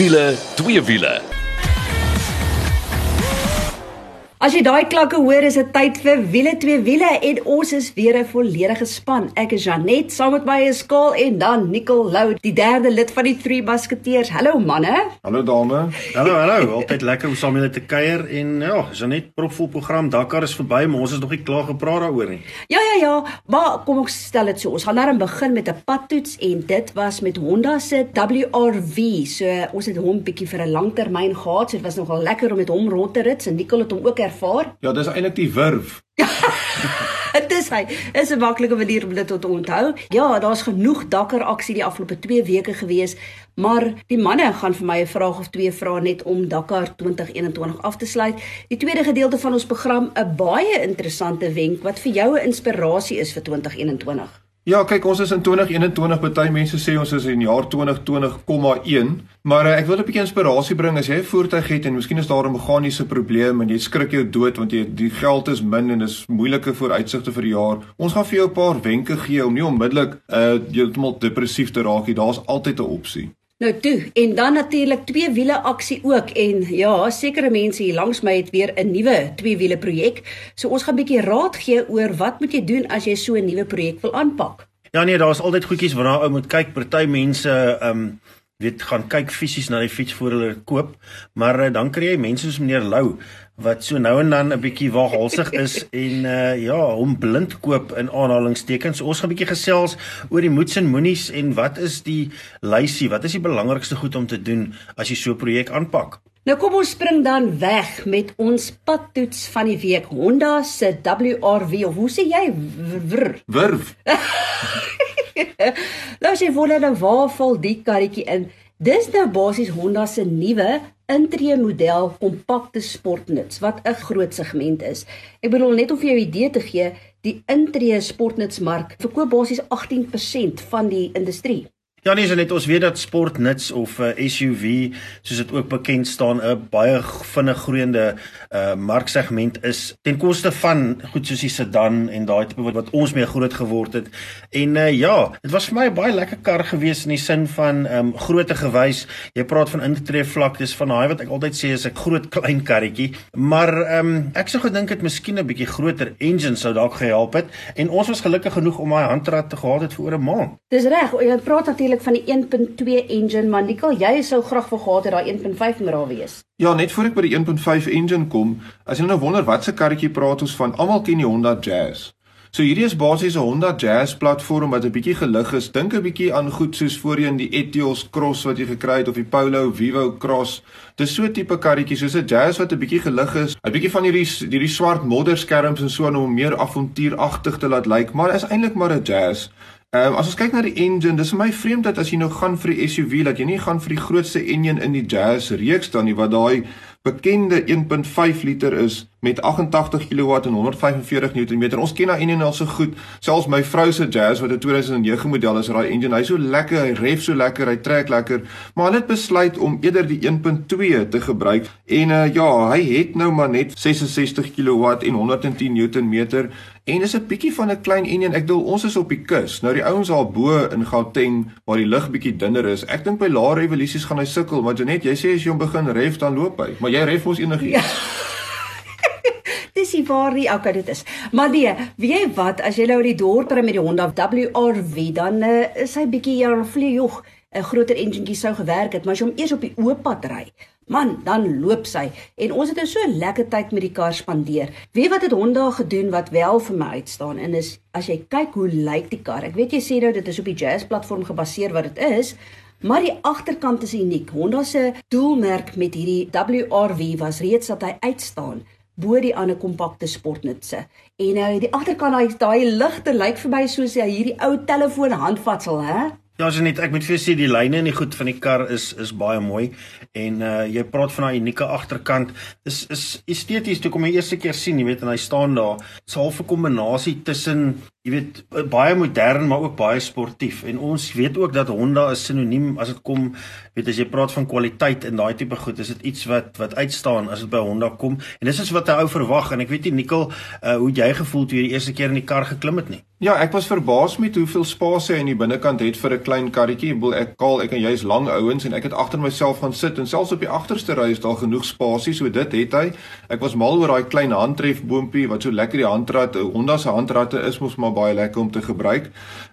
wiele, twee wiele. As jy daai klanke hoor, is dit tyd vir wiele twee wiele en ons is weer 'n volledige span. Ek is Janet, saam met my is Skaal en dan Nicole Lou, die derde lid van die Three Musketeers. Hallo manne. Hallo dame. Hallo, hallo. Altyd lekker om saam met julle te kuier en ja, Janet propvol program. Dakar is verby, maar ons is nog nie klaar gepraat daaroor nie. Ja ja ja, maar kom ons stel dit so. Ons gaan nou begin met 'n padtoets en dit was met Honda se WRV. So ons het hom bietjie vir 'n langtermyn gehad. So dit was nogal lekker om met hom rond te rit. En Nicole het hom ook ervaar? Ja, dis eintlik die wurf. Dit is hy. Is 'n maklike manier om dit te onthou. Ja, daar's genoeg dakker aksie die afgelope 2 weke gewees, maar die manne gaan vir my 'n vraag of twee vra net om Dakar 2021 af te sluit. Die tweede gedeelte van ons program, 'n baie interessante wenk wat vir jou 'n inspirasie is vir 2021. Ja, kyk, ons is in 2021, baie mense sê ons is in jaar 2020,1, maar uh, ek wil 'n bietjie inspirasie bring as jy 'n voertuig het en miskien is daar 'n meganiese probleem en jy skrik jou dood want jy die geld is min en dis moeilike vooruitsigte vir die jaar. Ons gaan vir jou 'n paar wenke gee om nie onmiddellik uh heeltemal depressief te raak nie. Daar's altyd 'n opsie. Nou toe, en dan natuurlik twee wiele aksie ook en ja, sekere mense hier langs my het weer 'n nuwe twee wiele projek. So ons gaan 'n bietjie raad gee oor wat moet jy doen as jy so 'n nuwe projek wil aanpak. Ja nee, daar's altyd goedjies waarna ou moet kyk. Party mense ehm um, weet gaan kyk fisies na die fiets voor hulle koop, maar uh, dan kry jy mense soos meneer Lou wat so nou en dan 'n bietjie waaghalsig is en uh ja, hom blind koop in aanhalingstekens. Ons gaan 'n bietjie gesels oor die moets en moenies en wat is die lysie? Wat is die belangrikste goed om te doen as jy so 'n projek aanpak? Nou kom ons spring dan weg met ons padtoets van die week. Honda se WRV of hoe sê jy? Wurf. Wurf. nou as jy wonder nou waar val die karretjie in? Dis nou basies Honda se nuwe intree model kompakte sportnuts wat 'n groot segment is. Ek bedoel net om vir jou 'n idee te gee, die intree sportnutsmark verkoop basies 18% van die industrie. Ja nee, so net ons weet dat sportnuts of uh, eh, SUV soos dit ook bekend staan 'n baie vinnig groeiende uh marksegment is ten koste van goed soos die sedan en daai tipe wat, wat ons mee groot geword het. En uh ja, dit was vir my 'n baie lekker kar gewees in die sin van um grootte gewys. Jy praat van intree vlak, dis van daai wat ek altyd sê is 'n groot klein karretjie, maar um ek sou gedink het miskien 'n bietjie groter engine sou dalk gehelp het en ons was gelukkig genoeg om daai handrat te gehad het vir oor 'n maand. Dis reg, jy praat natuurlik natuurlik van die 1.2 engine, maar Nicole, jy sou graag wou gehad het daai 1.5 moet daar wees. Ja, net voor ek by die 1.5 engine kom, as jy nou wonder wat se karretjie praat ons van, almal ken die Honda Jazz. So hierdie is basies 'n Honda Jazz platform wat 'n bietjie gelig is. Dink 'n bietjie aan goed soos voorheen die Etios Cross wat jy gekry het of die Polo Vivo Cross. Dis so tipe karretjie soos 'n Jazz wat 'n bietjie gelig is. 'n Bietjie van hierdie hierdie swart modderskerms en so om meer avontuuragtig te laat lyk, maar is eintlik maar 'n Jazz. Ehm um, as ons kyk na die engine, dis vir my vreemd dat as jy nou gaan vir die SUV, dat jy nie gaan vir die grootste engine in die Jazz reeks dan nie, wat daai bekende 1.5 liter is met 88 kW en 145 Nm. Ons ken daai engine al so goed. Selfs my vrou se Jazz wat 'n 2009 model is, daai engine, hy's so lekker, hy ref so lekker, hy trek lekker, maar hulle het besluit om eerder die 1.2 te gebruik. En uh, ja, hy het nou maar net 66 kW en 110 Nm en is 'n bietjie van 'n klein engine. Ek dink ons is op die kus. Nou die ouens daar bo in Gauteng waar die lug bietjie dunner is. Ek dink by lae revolusies gaan hy sukkel, maar Janet, jy sê as jy hom begin ref dan loop hy. Maar jy ref mos enigiets. Ja dis die waar die okay dit is. Maar nee, weet jy wat, as jy nou die dorp ry met die Honda WRV, dan uh, is hy bietjie ja, vlieëg 'n groter enjinkie sou gewerk het, maar as jy hom eers op die oop pad ry, man, dan loop sy. En ons het nou so lekker tyd met die kar spandeer. Weet wat het Honda gedoen wat wel vir my uitstaan en is as jy kyk hoe lyk die kar. Ek weet jy sê nou dit is op die Jazz platform gebaseer wat dit is, maar die agterkant is uniek. Honda se doelmerk met hierdie WRV was reeds dat hy uitstaan bo die ander kompakte sportnutse. En nou die agterkant daai daai ligte lyk vir my soos hy hierdie ou telefoon handvatsel, hè? Ja, as net ek moet vir sê die lyne en die goed van die kar is is baie mooi en uh jy praat van 'n unieke agterkant. Dis is esteties toe kom jy eerste keer sien, jy weet en hy staan daar. Dit's half 'n kombinasie tussen jy weet baie modern maar ook baie sportief en ons weet ook dat Honda is sinoniem as dit kom weet as jy praat van kwaliteit en daai tipe goed is dit iets wat wat uitstaan as dit by Honda kom en dis is wat 'n ou verwag en ek weet nie Nikkel uh, hoe jy gevoel toe jy die eerste keer in die kar geklim het nie Ja, ek was verbaas met hoeveel spasie hy in die binnekant het vir 'n klein karretjie. Ek bedoel ek kaal ek en jy's lang ouens en ek het agter myself gaan sit en selfs op die agterste ry is daar genoeg spasie, so dit het hy. Ek was mal oor daai klein handtref boontjie wat so lekker die handrat, Honda se handratte is mos maar baie lekker om te gebruik.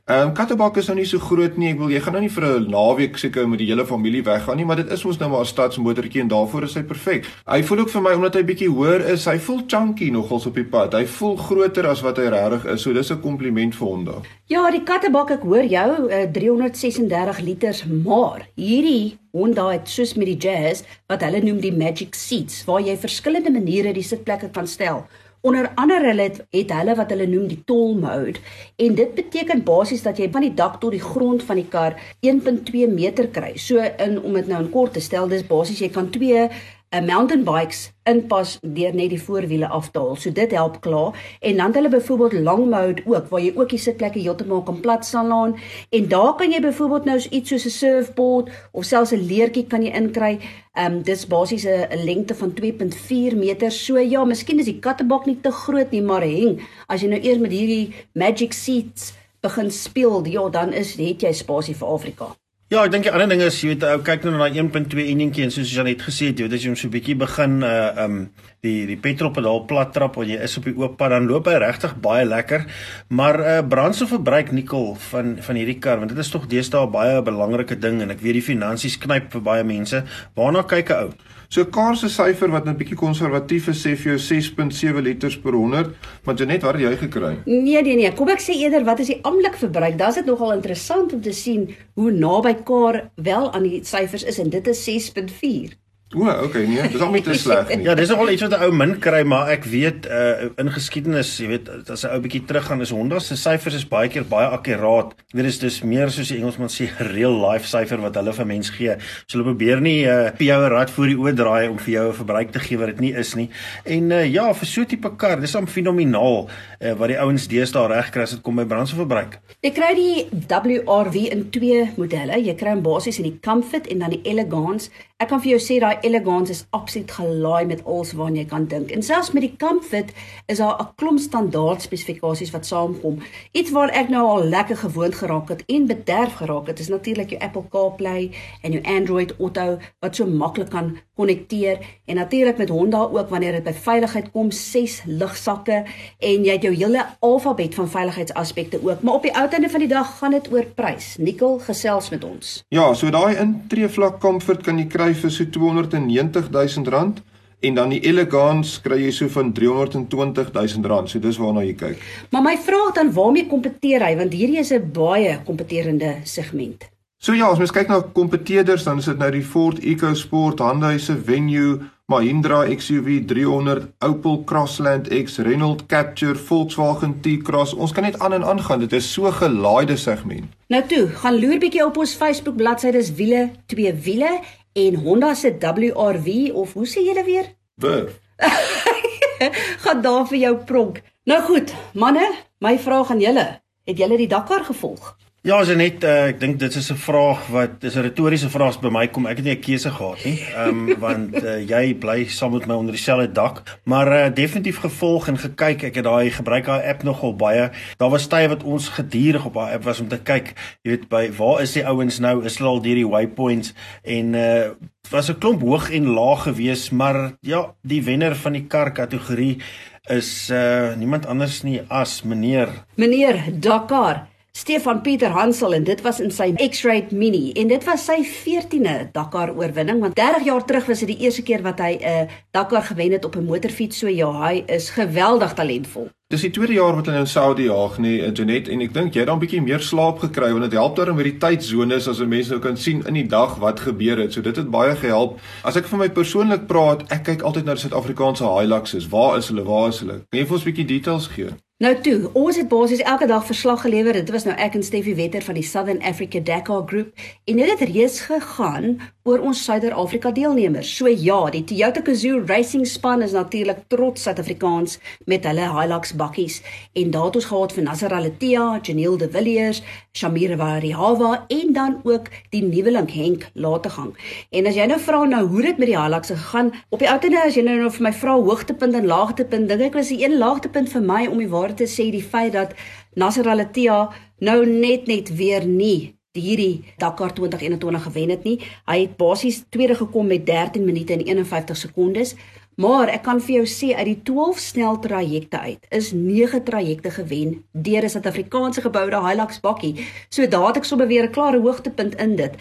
Ehm um, Kattebak is nou nie so groot nie. Ek wil jy gaan nou nie vir 'n naweek seker met die hele familie weggaan nie, maar dit is mos nou maar 'n stadsmotortjie en daarvoor is hy perfek. Hy voel ook vir my omdat hy bietjie hoër is, hy voel chunky nogals op die pad. Hy voel groter as wat hy regtig is. So dis 'n kompliment vir Honda. Ja, die Kattebak ek hoor jou, uh, 336 liters, maar hierdie Honda het soos met die Jazz wat hulle noem die Magic Seats waar jy verskillende maniere die sitplekke kan stel. Onder andere hulle het, het hulle wat hulle noem die tall mode en dit beteken basies dat jy van die dak tot die grond van die kar 1.2 meter kry. So in om dit nou in kort te stel, dis basies jy kan twee 'n mountain bikes inpas deur net die voorwiele af te haal. So dit help klaar. En dan het hulle byvoorbeeld long mode ook waar jy ook die sitplekke heeltemal kan plat staan laan en daar kan jy byvoorbeeld nou iets soos 'n surfboard of selfs 'n leertjie kan jy inkry. Ehm um, dis basies 'n lengte van 2.4 meter. So ja, miskien is die kattebak nie te groot nie, maar heng, as jy nou eers met hierdie magic seats begin speel, ja, dan is het jy spasie vir Afrika. Ja, ek dink die ander ding is jy weet ou kyk nou na daai 1.2 enjinkie en soos jy net gesê het, jy weet as jy hom so bietjie begin uh um die die petrolpedaal plat trap wanneer jy is op die oop pad dan loop hy regtig baie lekker. Maar uh brandstofverbruik nikkel van van hierdie kar want dit is tog deesdae baie 'n belangrike ding en ek weet die finansies knyp vir baie mense. Waarna kyk 'n ou? So Kaar se syfer wat net nou bietjie konservatief is sê vir jou 6.7 liters per 100, maar jy net wat het jy gekry? Nee nee nee, kom ek sê eerder wat is die amptelike verbruik? Daar's dit nogal interessant om te sien hoe naby Kaar wel aan die syfers is en dit is 6.4. O, okay, nee, dis al nie te sleg nie. ja, dis nogal iets wat 'n ou min kry, maar ek weet uh in geskiedenis, jy weet, as 'n ou bietjie teruggaan, is Honda se syfers is baie keer baie akkuraat. Dit is dus meer soos die Engelsman sê, real life syfer wat hulle vir mens gee. So hulle probeer nie uh vir jou 'n rad voor die oë draai om vir jou 'n verbruik te gee wat dit nie is nie. En uh ja, vir so 'n tipe kar, dis am fenomenaal uh wat die ouens deesdae reg kry as dit kom by brandstofverbruik. Jy kry die WRV in twee modelle. Jy kry hom basies in die Comfort en dan die Elegance. Ek kan vir jou sê daai Elegance is absoluut gelaai met alles waarna jy kan dink. En selfs met die Comfort is daar 'n klomp standaard spesifikasies wat saamkom. Iets waar ek nou al lekker gewoond geraak het en bederf geraak het, is natuurlik jou Apple CarPlay en jou Android Auto wat so maklik kan konnekteer en natuurlik met Honda ook wanneer dit by veiligheid kom, ses lugsakke en jy het jou hele alfabet van veiligheidsaspekte ook. Maar op die ou einde van die dag gaan dit oor prys. Nikkel gesels met ons. Ja, so daai intree vlak Comfort kan jy kry kry vir so 290 000 rand en dan die Elegance kry jy so van 320 000 rand. So dis waarna jy kyk. Maar my vraag dan waarmee kompeteer hy want hierdie is 'n baie kompeterende segment. So ja, as mens kyk na kompeteerders dan is dit nou die Ford EcoSport, Hyundai se Venue, Mahindra XUV 300, Opel Crossland X, Renault Captur, Volkswagen T-Cross. Ons kan net aan en aan gaan. Dit is so gelaaide segment. Nou toe, gaan loer bietjie op ons Facebook bladsy, dis wiele, twee wiele en Honda se WRV of hoe sê julle weer? Wurf. gaan daar vir jou pronk. Nou goed, manne, my vraag aan julle, het julle die Dakar gevolg? Ja, as net uh, ek dink dit is 'n vraag wat dis 'n retoriese vraag by my kom. Ek het nie 'n keuse gehad nie. Ehm um, want uh, jy bly saam met my onder dieselfde dak, maar uh, definitief gevolg en gekyk. Ek het daai gebruik daai app nogal baie. Daar was tye wat ons gedurig op daai app was om te kyk, jy weet by waar is die ouens nou? Is hulle al deur die waypoints en uh was 'n klomp hoog en laag geweest, maar ja, die wenner van die kar kategorie is uh niemand anders nie as meneer meneer Dakar Stefan Pieter Hansel en dit was in sy X-Rate Mini en dit was sy 14de Dakar oorwinning want 30 jaar terug was dit die eerste keer wat hy 'n uh, Dakar gewen het op 'n motorfiets so ja hy is geweldig talentvol. Dis die tweede jaar wat hy nou in Saudi jaag nee Janet en ek dink jy het dan 'n bietjie meer slaap gekry want dit help daarom met die tydsones as 'n mens nou kan sien in die dag wat gebeur het. So dit het baie gehelp. As ek vir my persoonlik praat, ek kyk altyd na die Suid-Afrikaanse Hiluxes. Waar is hulle? Waar is hulle? Kan jy vir ons 'n bietjie details gee? Nou toe, ons het basies elke dag verslag gelewer. Dit was nou ek en Steffie Wetter van die Southern Africa Dakar Group en dit het reeds gegaan oor ons Suider-Afrika deelnemers. So ja, die Toyota Gazoo Racing span is natuurlik trots Suid-Afrikaans met hulle Hilux bakkies en daar het ons gehad vir Nasser Al-Attiyah, Janiel De Villiers, Shamira Varihawa en dan ook die nuweling Henk Lategang. En as jy nou vra nou hoe dit met die Hilux gegaan, op die ouene as jy nou, nou vir my vra hoogtepunt en laagtepunt, dink ek was die een laagtepunt vir my om die waarheid te sê die feit dat Nasser Al-Attiyah nou net net weer nie hierdie Dakar 2021 gewen het nie. Hy het basies tweede gekom met 13 minute en 51 sekondes. Maar ek kan vir jou sê uit die 12 snel trajecte uit is 9 trajecte gewen deur 'n Suid-Afrikaanse geboude Hilux bakkie. So daar het ek sommer weer 'n klare hoogtepunt in dit.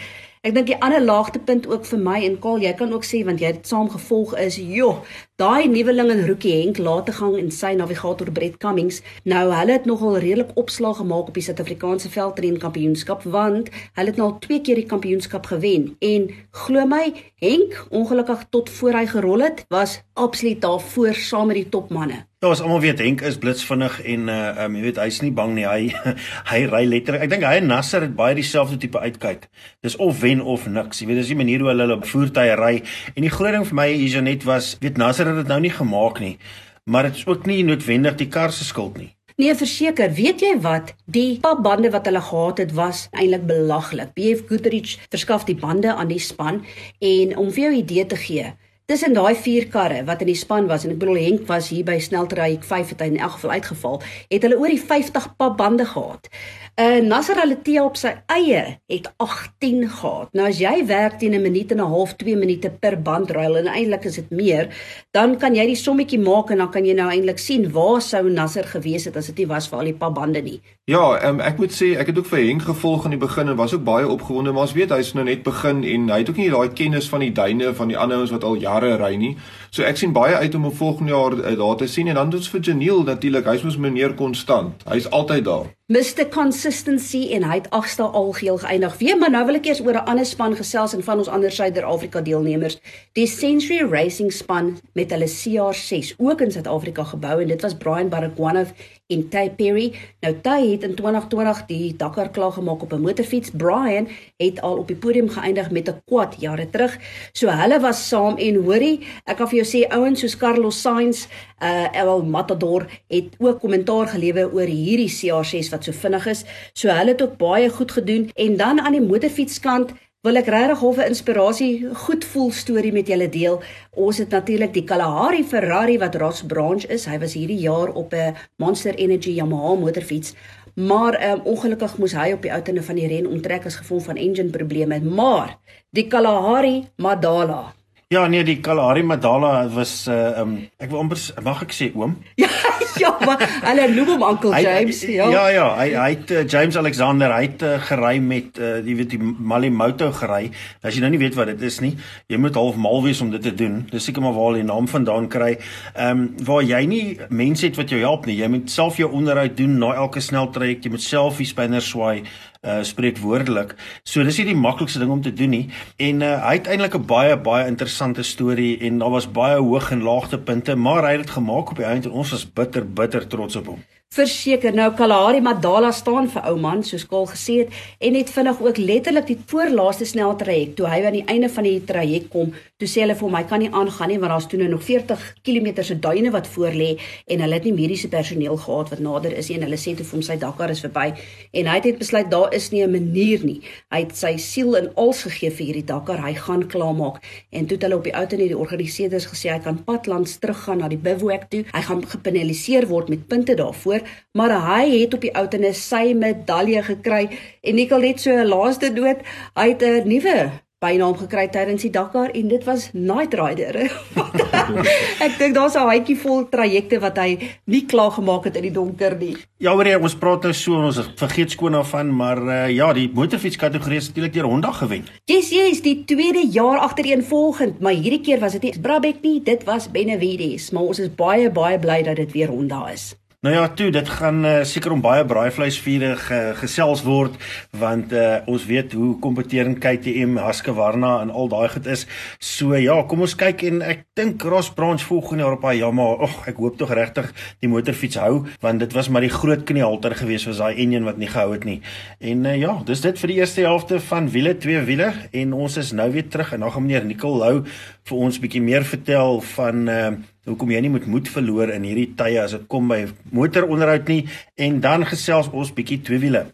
Ek dink die ander laagtepunt ook vir my en Kaal, jy kan ook sê want jy het saam gevolg is, joh, daai nuweling in Rookie Henk laat te gang en sy navigator Brett Cummings. Nou hulle het nogal redelik opslag gemaak op die Suid-Afrikaanse veldren kampioenskap want hulle het nou al twee keer die kampioenskap gewen en glo my, Henk, ongelukkig tot voor hy gerol het, was absoluut daar voor saam met die topmanne. Ja, ons almal weet Henk is blitsvinnig en uh um, jy weet hy's nie bang nie. Hy hy ry letterlik. Ek dink hy en Nasser het baie dieselfde tipe uitkyk. Dis of wen of niks. Jy weet dis die manier hoe hulle hulle voertuie ry. En die groot ding vir my hier net was, weet Nasser het dit nou nie gemaak nie. Maar dit is ook nie noodwendig die kar se skuld nie. Nee, verseker, weet jy wat? Die papbande wat hulle gehad het was eintlik belaglik. BF Goodrich verskaf die bande aan die span en om vir jou 'n idee te gee, Tussen daai vier karre wat in die span was en ek bedoel Henk was hier by sneltry 5 het hy in elk geval uitgeval, het hulle oor die 50 papbande gehad. Uh Nasser Al-Attiyah op sy eie het 18 gehad. Nou as jy werk teen 'n minuut en 'n half, 2 minute per bandruil en eintlik is dit meer, dan kan jy die sommetjie maak en dan kan jy nou eintlik sien waar sou Nasser gewees het as dit nie was vir al die papbande nie. Ja, um, ek moet sê ek het ook vir Henk gevolg in die begin en was ook baie opgewonde, maar ons weet hy's nou net begin en hy het ook nie daai kennis van die duine van die ander ouens wat al jare ry nie. So ek sien baie uit om hom volgende jaar uh, daar te sien en dan doen ons vir Janiel natuurlik, hy's mos meneer konstant. Hy's altyd daar. Mr Consistency en hy het agste algeheel geëindig. Weer maar nou wil ek eers oor 'n ander span gesels en van ons ander Suider-Afrika deelnemers. Die Century Racing span met hulle CR6 ook in Suid-Afrika gebou en dit was Brian Baragwanath en Ty Perry. Nou Ty het in 2020 die Dakar klaar gemaak op 'n motorfiets. Brian het al op die podium geëindig met 'n quad jare terug. So hulle was saam en hoorie, ek kan vir jou sê ouens soos Carlos Sainz, uh El Matador het ook kommentaar gelewer oor hierdie CR6 wat so vinnig is. So hulle het ook baie goed gedoen en dan aan die motorfietskant wil ek regtig 'n inspirasie goed voel storie met julle deel. Ons het natuurlik die Kalahari Ferrari wat Ross Branch is. Hy was hierdie jaar op 'n Monster Energy Yamaha motorfiets. Maar um, ongelukkig moes hy op die outene van die ren onttrek as gevolg van engine probleme. Maar die Kalahari Madala Ja nee die Kalahari Madala was uh um ek wil amper mag ek sê oom? Ja ja maar hulle noem hom Uncle James hy, ja. Ja ja hy hy het uh, James Alexander hy het uh, gery met uh, jy weet die Mali Moto gery. As jy nou nie weet wat dit is nie, jy moet half mal wees om dit te doen. Dis seker maar waar hy die naam vandaan kry. Um waar jy nie mense het wat jou help nie. Jy moet self jou onderhoud doen na elke sneltrek. Jy moet self die spinner swaai uh spreek woordelik. So dis nie die maklikste ding om te doen nie. En uh hy het eintlik 'n baie baie interessante storie en daar was baie hoog en laagtepunte, maar hy het dit gemaak op die einde en ons was bitter bitter trots op hom. Verseker nou Kalahari Madala staan vir ou man soos Kaal gesê het en net vinnig ook letterlik die voorlaaste sneltraject toe hy aan die einde van die traject kom toe sê hulle vir hom hy kan nie aangaan nie want daar's toe nou nog 40 km se duine wat voor lê en hulle het nie mediese personeel gehad wat nader is en hulle sê toe vir hom sy Dakar is verby en hy het net besluit daar is nie 'n manier nie. Hy het sy siel en als gegee vir hierdie Dakar hy gaan klaarmaak en toe het hulle op die ou tyd die organiseerders gesê hy kan padlands teruggaan na die bivouac toe hy gaan gepenaliseer word met punte daarvoor hoor, maar hy het op die oudene sy medalje gekry en Nicole net so laaste dood, hy het 'n nuwe bynaam gekry tydens die Dakar en dit was Night Rider. ek dink daar's 'n hytjie vol trajecte wat hy nie klaar gemaak het in die donker nie. Ja, hoor jy, ons praat nou so ons vergeet skoon daarvan, maar uh, ja, die motorfiets kategorie is natuurlik deur Honda gewen. Yes, yes, die tweede jaar agtereenvolgend, maar hierdie keer was dit nie Brabek nie, dit was Benavides, maar ons is baie baie bly dat dit weer Honda is. Nou ja, toe, dit gaan uh, seker om baie braaivleisvure ge, gesels word want uh, ons weet hoe kompeterend KTM, Husqvarna en al daai goed is. So ja, kom ons kyk en ek dink Ross Branch volgende jaar op haar Yamaha. Ag, ek hoop tog regtig die motorfiets hou want dit was maar die groot kniehalter geweest was daai enjin wat nie gehou het nie. En uh, ja, dis dit vir die eerste helfte van wiele twee wiele en ons is nou weer terug en dan gaan meneer Nicol Lou vir ons bietjie meer vertel van uh, hoekom jy nie moet moed verloor in hierdie tye as dit kom by motoronderhoud nie en dan gesels ons bietjie twee wiele.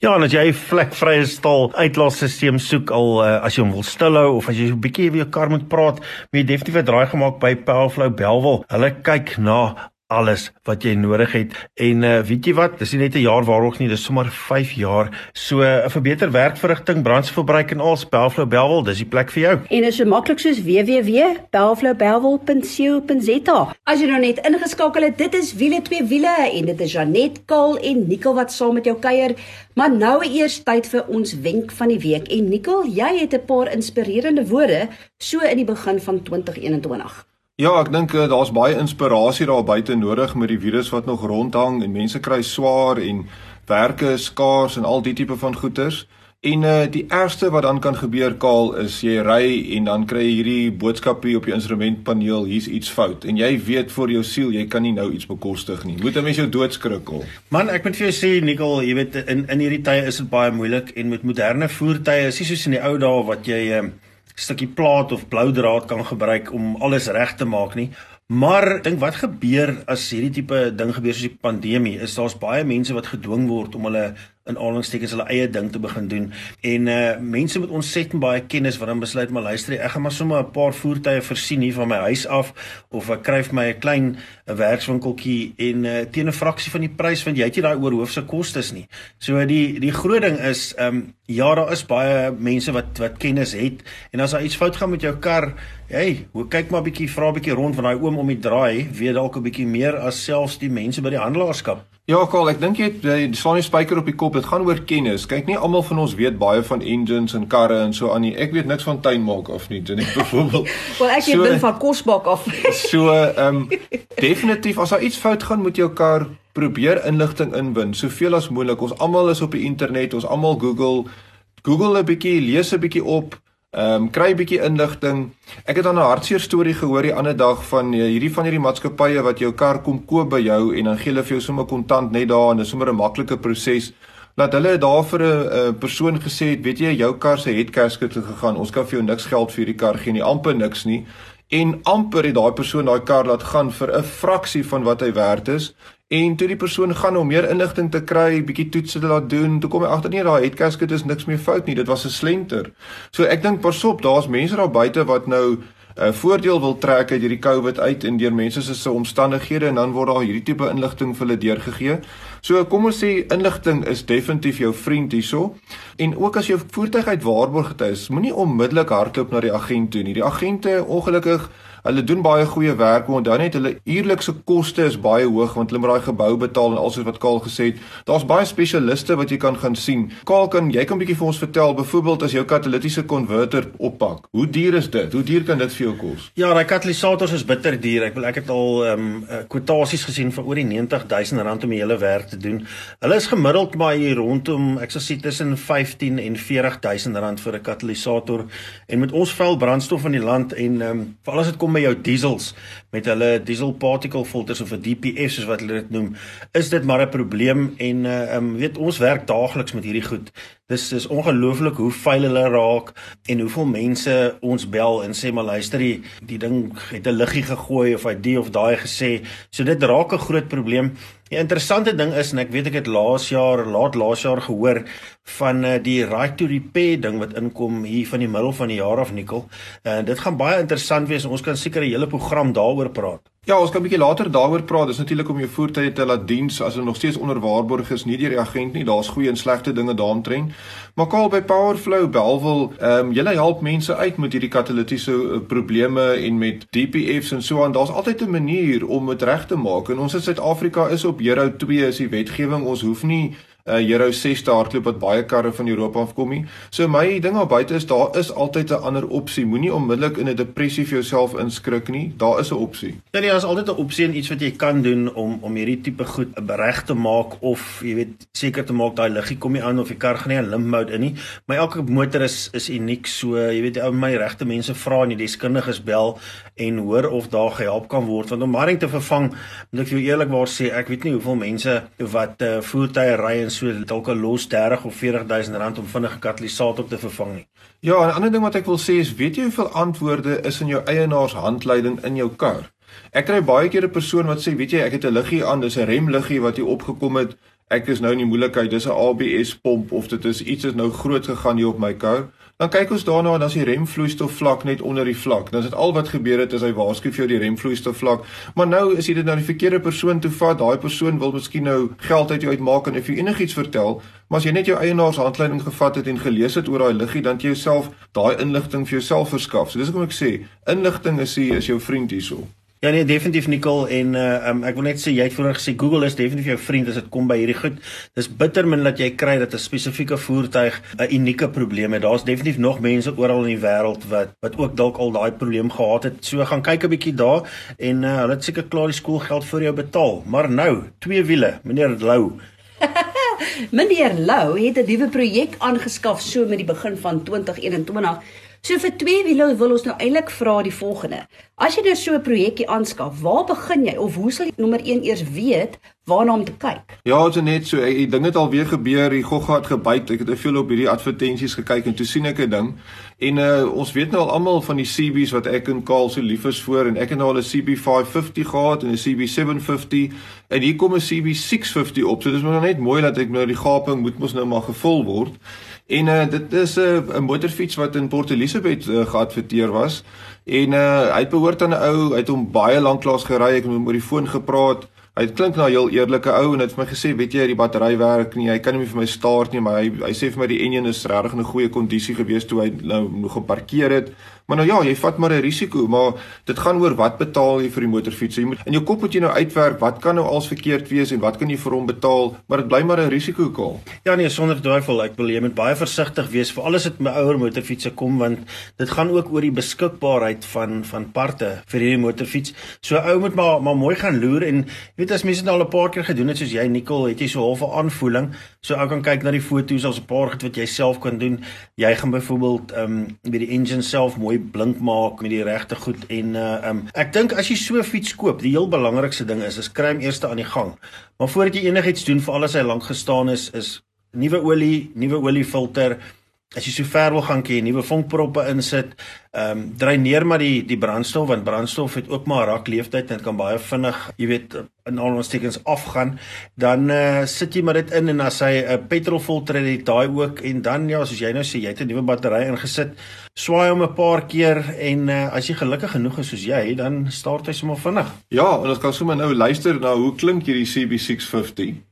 Ja, as jy vlekvrye stal uitlaatstelsel soek al uh, as jy hom wil stilhou of as jy 'n bietjie oor jou kar moet praat, moet jy definitief 'n draai gemaak by Powerflow Belwel. Hulle kyk na alles wat jy nodig het. En uh, weet jy wat? Dis nie net 'n jaar waarog nie dis sommer 5 jaar. So 'n uh, vir beter werkverrigting brandstofverbruik en al Bellflow Bellwel dis die plek vir jou. En is so maklik soos www.bellflowbellwel.co.za as jy nou net ingeskakel het dit is wiele twee wiele en dit is Janet Kaal en Nicole wat saam met jou kuier. Maar nou eers tyd vir ons wenk van die week. En Nicole jy het 'n paar inspirerende woorde so in die begin van 2021 Ja, ek dink uh, daar's baie inspirasie daar buite nodig met die virus wat nog rondhang en mense kry swaar en werke is skaars en al die tipe van goeders. En uh die ergste wat dan kan gebeur kaal is jy ry en dan kry jy hierdie boodskap hier op jou instrumentpaneel, hier's iets fout en jy weet vir jou siel jy kan nie nou iets bekostig nie. Moet 'n mens jou doodskrik al. Man, ek moet vir jou sê Nicole, jy weet in in hierdie tye is dit baie moeilik en met moderne voertuie is nie soos in die ou dae wat jy uh stukkie plaat of blou draad kan gebruik om alles reg te maak nie. Maar dink wat gebeur as hierdie tipe ding gebeur soos die pandemie? Is daar's baie mense wat gedwing word om hulle in aanhalingstekens hulle eie ding te begin doen. En uh mense met ontsettend baie kennis wat dan besluit maar luister, ek gaan maar sommer 'n paar voertuie versien hier van my huis af of ek kry vir my 'n klein 'n werkswinkeltjie en uh teen 'n fraksie van die prys want jy het jy daai oorhoofse kostes nie. So die die groot ding is um ja, daar is baie mense wat wat kennis het en as daar iets fout gaan met jou kar, hey, hoe kyk maar 'n bietjie vra 'n bietjie rond van daai oom om die draai, weet dalk 'n bietjie meer as selfs die mense by die handelaarskap. Ja, Karl, ek dink jy jy slaan die spyker op die kop. Dit gaan oor kennis. Kyk, nie almal van ons weet baie van engines en karre en so aan nie. Ek weet niks van tuinmaak af nie, net byvoorbeeld. Wel, ek weet so, ding van kosbak af. so, ehm um, definitief as daar iets fout gaan met jou kar, probeer inligting inwin, soveel as moontlik. Ons almal is op die internet, ons almal Google Google 'n bietjie, lees 'n bietjie op. Ehm um, kry 'n bietjie inligting. Ek het dan 'n hartseer storie gehoor die ander dag van uh, hierdie van hierdie maatskappye wat jou kar kom koop by jou en dan gee hulle vir jou sommer kontant net daar en dis sommer 'n maklike proses. Laat hulle daar vir 'n persoon gesê het, weet jy, jou kar se het gegaan. Ons kan vir jou niks geld vir hierdie kar gee nie, amper niks nie. En amper het daai persoon daai kar laat gaan vir 'n fraksie van wat hy werd is En toe die persoon gaan om meer inligting te kry, bietjie toetse te laat doen, toe kom hy agter nee, daai head gasket is niks meer fout nie, dit was 'n slenter. So ek dink pasop, daar's mense daar buite wat nou eh, voordeel wil trek uit hierdie COVID uit en deur mense se se omstandighede en dan word daar hierdie tipe inligting vir hulle deurgegee. So kom ons sê inligting is definitief jou vriend hierso. En ook as jou voertuig uit waarborg is, moenie onmiddellik hardloop na die agent toe nie. Die agente ongelukkig Hulle doen baie goeie werk, dan net hulle uurlikse koste is baie hoog want hulle moet daai gebou betaal en alsoos wat Kaal gesê het, daar's baie spesialiste wat jy kan gaan sien. Kaal kan jy kan 'n bietjie vir ons vertel byvoorbeeld as jou katalitiese konverter oppak. Hoe duur is dit? Hoe duur kan dit vir jou kos? Ja, daai katalisators is bitter duur. Ek wil ek het al ehm um, kwotasies gesien vir oor die 90000 rand om die hele werk te doen. Hulle is gemiddeld maar hier rondom ek sal sê tussen 15 en 40000 rand vir 'n katalisator en met ons vuil brandstof in die land en ehm um, veral as dit kom kom by jou diesels met hulle diesel particle filters of 'n DPF soos wat hulle dit noem, is dit maar 'n probleem en uh um, weet ons werk daagliks met hierdie goed. Dis is ongelooflik hoe vuil hulle raak en hoeveel mense ons bel en sê maar luister die, die ding het 'n liggie gegooi of hy die of daai gesê. So dit raak 'n groot probleem. Die interessante ding is en ek weet ek het laas jaar, laat laas jaar gehoor van uh, die right to repair ding wat inkom hier van die middel van die jaar af Nikkel. En uh, dit gaan baie interessant wees. Ons kan seker 'n hele program daaroor praat. Ja, ons kan 'n bietjie later daaroor praat. Dis natuurlik om jou voertuie te laat diens as hulle nog steeds onder waarborg is, nie deur die agent nie. Daar's goeie en slegte dinge daaromtrent. Maar kaal by Powerflow Belwel, ehm um, julle help mense uit met hierdie katalitiese uh, probleme en met DPFs en so aan. Daar's altyd 'n manier om dit reg te maak. En ons in Suid-Afrika is op Euro 2 is die wetgewing. Ons hoef nie uh, Euro 6 te hardloop wat baie karre van Europa afkom nie. So my ding daar buite is daar is altyd 'n ander opsie. Moenie onmiddellik in 'n depressie vir jouself inskrik nie. Daar is 'n opsie. Ja, nee, daar is altyd 'n opsie en iets wat jy kan doen om om hierdie tipe goed reg te maak of jy weet seker te maak daai liggie kom nie aan of die kar gaan nie in limp mode in nie. My elke motor is is uniek so jy weet ou my regte mense vra en die deskundiges bel en hoor of daar gehelp kan word want om Maring te vervang moet ek jou eerlikwaar sê ek weet nie hoeveel mense wat uh, voertuie ry en so dalk 'n los 30 of 40 000 rand om vinnige katalisator te vervang nie. Ja, 'n ander ding wat ek wil sê is weet jy hoeveel antwoorde is in jou eienaarshandleiding in jou kar? Ek kry baie keer 'n persoon wat sê, weet jy, ek het 'n liggie aan, dis 'n remliggie wat hier opgekom het. Ek is nou in die moeilikheid, dis 'n ABS pomp of dit is iets wat nou groot gegaan hier op my kar. Dan kyk ons daarna en dan is die remvloeistof vlak net onder die vlak. Dan is dit al wat gebeur het is hy waarsku vir jou die remvloeistof vlak. Maar nou is dit nou die verkeerde persoon toe vat. Daai persoon wil miskien nou geld uit jou uitmaak en of jy enigiets vertel, maar as jy net jou eienaarshandleiding gevat het en gelees het oor daai liggie, dan jy jouself daai inligting vir jouself verskaf. So dis hoekom ek sê, inligting is hier is jou vriend hierso. Ja nee, definitief Nicole en uh, um, ek wil net sê jy het vroeër gesê Google is definitief jou vriend as dit kom by hierdie goed. Dis bitter min dat jy kry dat 'n spesifieke voertuig 'n unieke probleem het. Daar's definitief nog mense oral in die wêreld wat wat ook dalk al daai probleem gehad het. So gaan kyk 'n bietjie daar en uh, hulle het seker klaar die skoolgeld vir jou betaal. Maar nou, twee wiele, meneer Lou. meneer Lou het 'n nuwe projek aangeskaf so met die begin van 2021 So vir twee wiele wil ons nou eintlik vra die volgende. As jy nou so 'n projekkie aanskaf, waar begin jy of hoe sal jy nommer 1 eers weet waarna om te kyk? Ja, dit is net so, die ding het al weer gebeur, die gogga het gebyt. Ek het te veel op hierdie advertensies gekyk en toe sien ek 'n ding. En uh ons weet nou al almal van die CB's wat ek en Kaal so lief is vir en ek het nou al 'n CB550 gehad en 'n CB750 en hier kom 'n CB650 op. So dis maar net mooi dat ek nou die gaping moet mos nou maar gevul word. En uh dit is 'n uh, motorfiets wat in Port Elizabeth uh, geadverteer was. En uh hy behoort aan 'n ou, hy het hom baie lank lank gery, ek het met hom oor die foon gepraat. Hy klink na 'n heel eerlike ou en het vir my gesê, weet jy, die battery werk nie. Hy kan nie vir my start nie, maar hy hy sê vir my die enjin is regtig in 'n goeie kondisie gewees toe hy nou nog geparkeer het. Maar nou ja, jy vat maar 'n risiko, maar dit gaan oor wat betaal jy vir die motorfiets. Jy moet in jou kop moet jy nou uitwerk wat kan nou als verkeerd wees en wat kan jy vir hom betaal, maar dit bly maar 'n risiko kol. Ja nee, sonder twyfel, ek wil jy moet baie versigtig wees vir alles wat met ouer motorfietsse kom want dit gaan ook oor die beskikbaarheid van van parte vir hierdie motorfiets. So ou moet maar maar mooi gaan loer en jy weet as mense dit al 'n paar keer gedoen het soos jy Nicole, het jy so 'n aanvoeling. So ou kan kyk na die foto's, as 'n paar goed wat jy self kan doen. Jy gaan byvoorbeeld ehm um, by die engine self mooi blink maak met die regte goed en uh um ek dink as jy so fiets koop, die heel belangrikste ding is is kry hom eers aan die gang. Maar voordat jy enigiets doen vir alles hy lank gestaan is, is nuwe olie, nuwe oliefilter, As jy so ver wil gaan, kan jy nuwe vonkproppe insit. Ehm um, dreineer maar die die brandstof want brandstof het ook maar 'n rak leeftyd en dit kan baie vinnig, jy weet, in al ons tekens afgaan. Dan uh, sit jy maar dit in en as hy 'n uh, petrolfilter het, het daai ook en dan ja, soos jy nou sê, jy het 'n nuwe battery ingesit. Swaai hom 'n paar keer en uh, as jy gelukkig genoeg is soos jy, dan start hy sommer vinnig. Ja, en ons kan sommer nou luister na hoe klink hierdie CB650.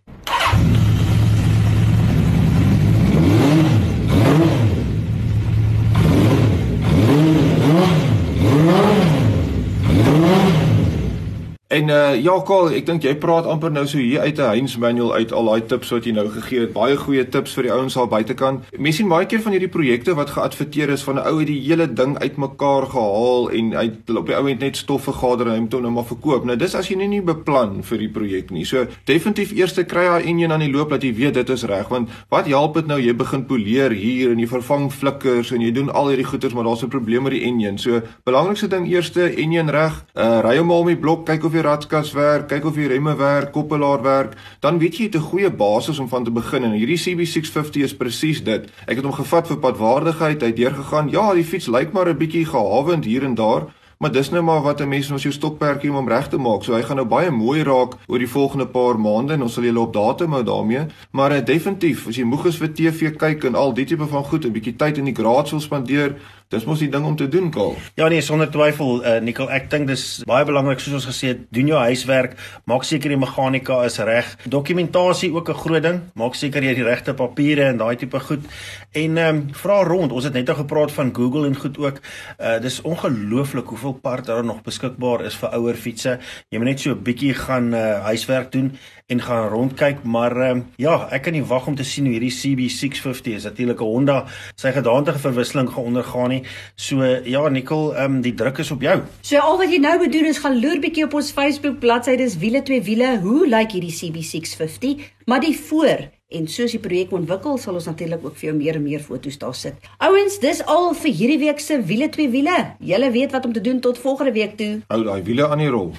En uh ja, Karl, ek dink jy praat amper nou so hier uit 'n Heinz manual uit al daai tips wat jy nou gegee het. Baie goeie tips vir die ouens al buitekant. Mense sien baie keer van hierdie projekte wat geadverteer is van 'n ou het die hele ding uitmekaar gehaal en hy op die ou het net stof vergader en hy moet hom nou maar verkoop. Nou dis as jy nie, nie beplan vir die projek nie. So definitief eers kry daai enjin aan die loop dat jy weet dit is reg want wat help dit nou jy begin poleer hier en jy vervang flikkers en jy doen al hierdie goeders maar daar's 'n probleem met die enjin. So belangrikste ding eerste enjin reg. Uh ry hom al die blok, kyk of die ratskas werk, kyk of die remme werk, koppelaar werk, dan weet jy jy het 'n goeie basis om van te begin en hierdie CB650 is presies dit. Ek het hom gevat vir padwaardigheid, hy het deurgegaan. Ja, die fiets lyk maar 'n bietjie gehawend hier en daar, maar dis nou maar wat 'n mens met jou stokperdjie om reg te maak. So hy gaan nou baie mooi raak oor die volgende paar maande en ons sal julle op datum hou daarmee. Maar uh, definitief, as jy moeg is vir TV kyk en al die tipe van goed, 'n bietjie tyd in die garage wil spandeer, Dis mos die ding om te doen, Karl. Ja nee, sonder twyfel, uh, Nicole, ek dink dis baie belangrik soos ons gesê het, doen jou huiswerk, maak seker die meganika is reg. Dokumentasie ook 'n groot ding, maak seker jy het die regte papiere en daai tipe goed. En ehm um, vra rond. Ons het net al gepraat van Google en goed ook. Uh dis ongelooflik hoeveel parte daar nog beskikbaar is vir ouer fietses. Jy moet net so 'n bietjie gaan uh huiswerk doen en gaan rondkyk, maar um, ja, ek kan nie wag om te sien hoe hierdie CB650 is. Natuurlik 'n Honda sy gedaantige verwisseling gaan ondergaan nie. So ja, Nicole, ehm um, die druk is op jou. So al wat jy nou moet doen is gaan loer bietjie op ons Facebook bladsy, dis wiele twee wiele. Hoe lyk hierdie CB650? Maar die voor En soos die projek ontwikkel, sal ons natuurlik ook vir jou meer en meer foto's daar sit. Ouens, dis al vir hierdie week se wiele twee wiele. Julle weet wat om te doen tot volgende week toe. Hou daai wiele aan die rol.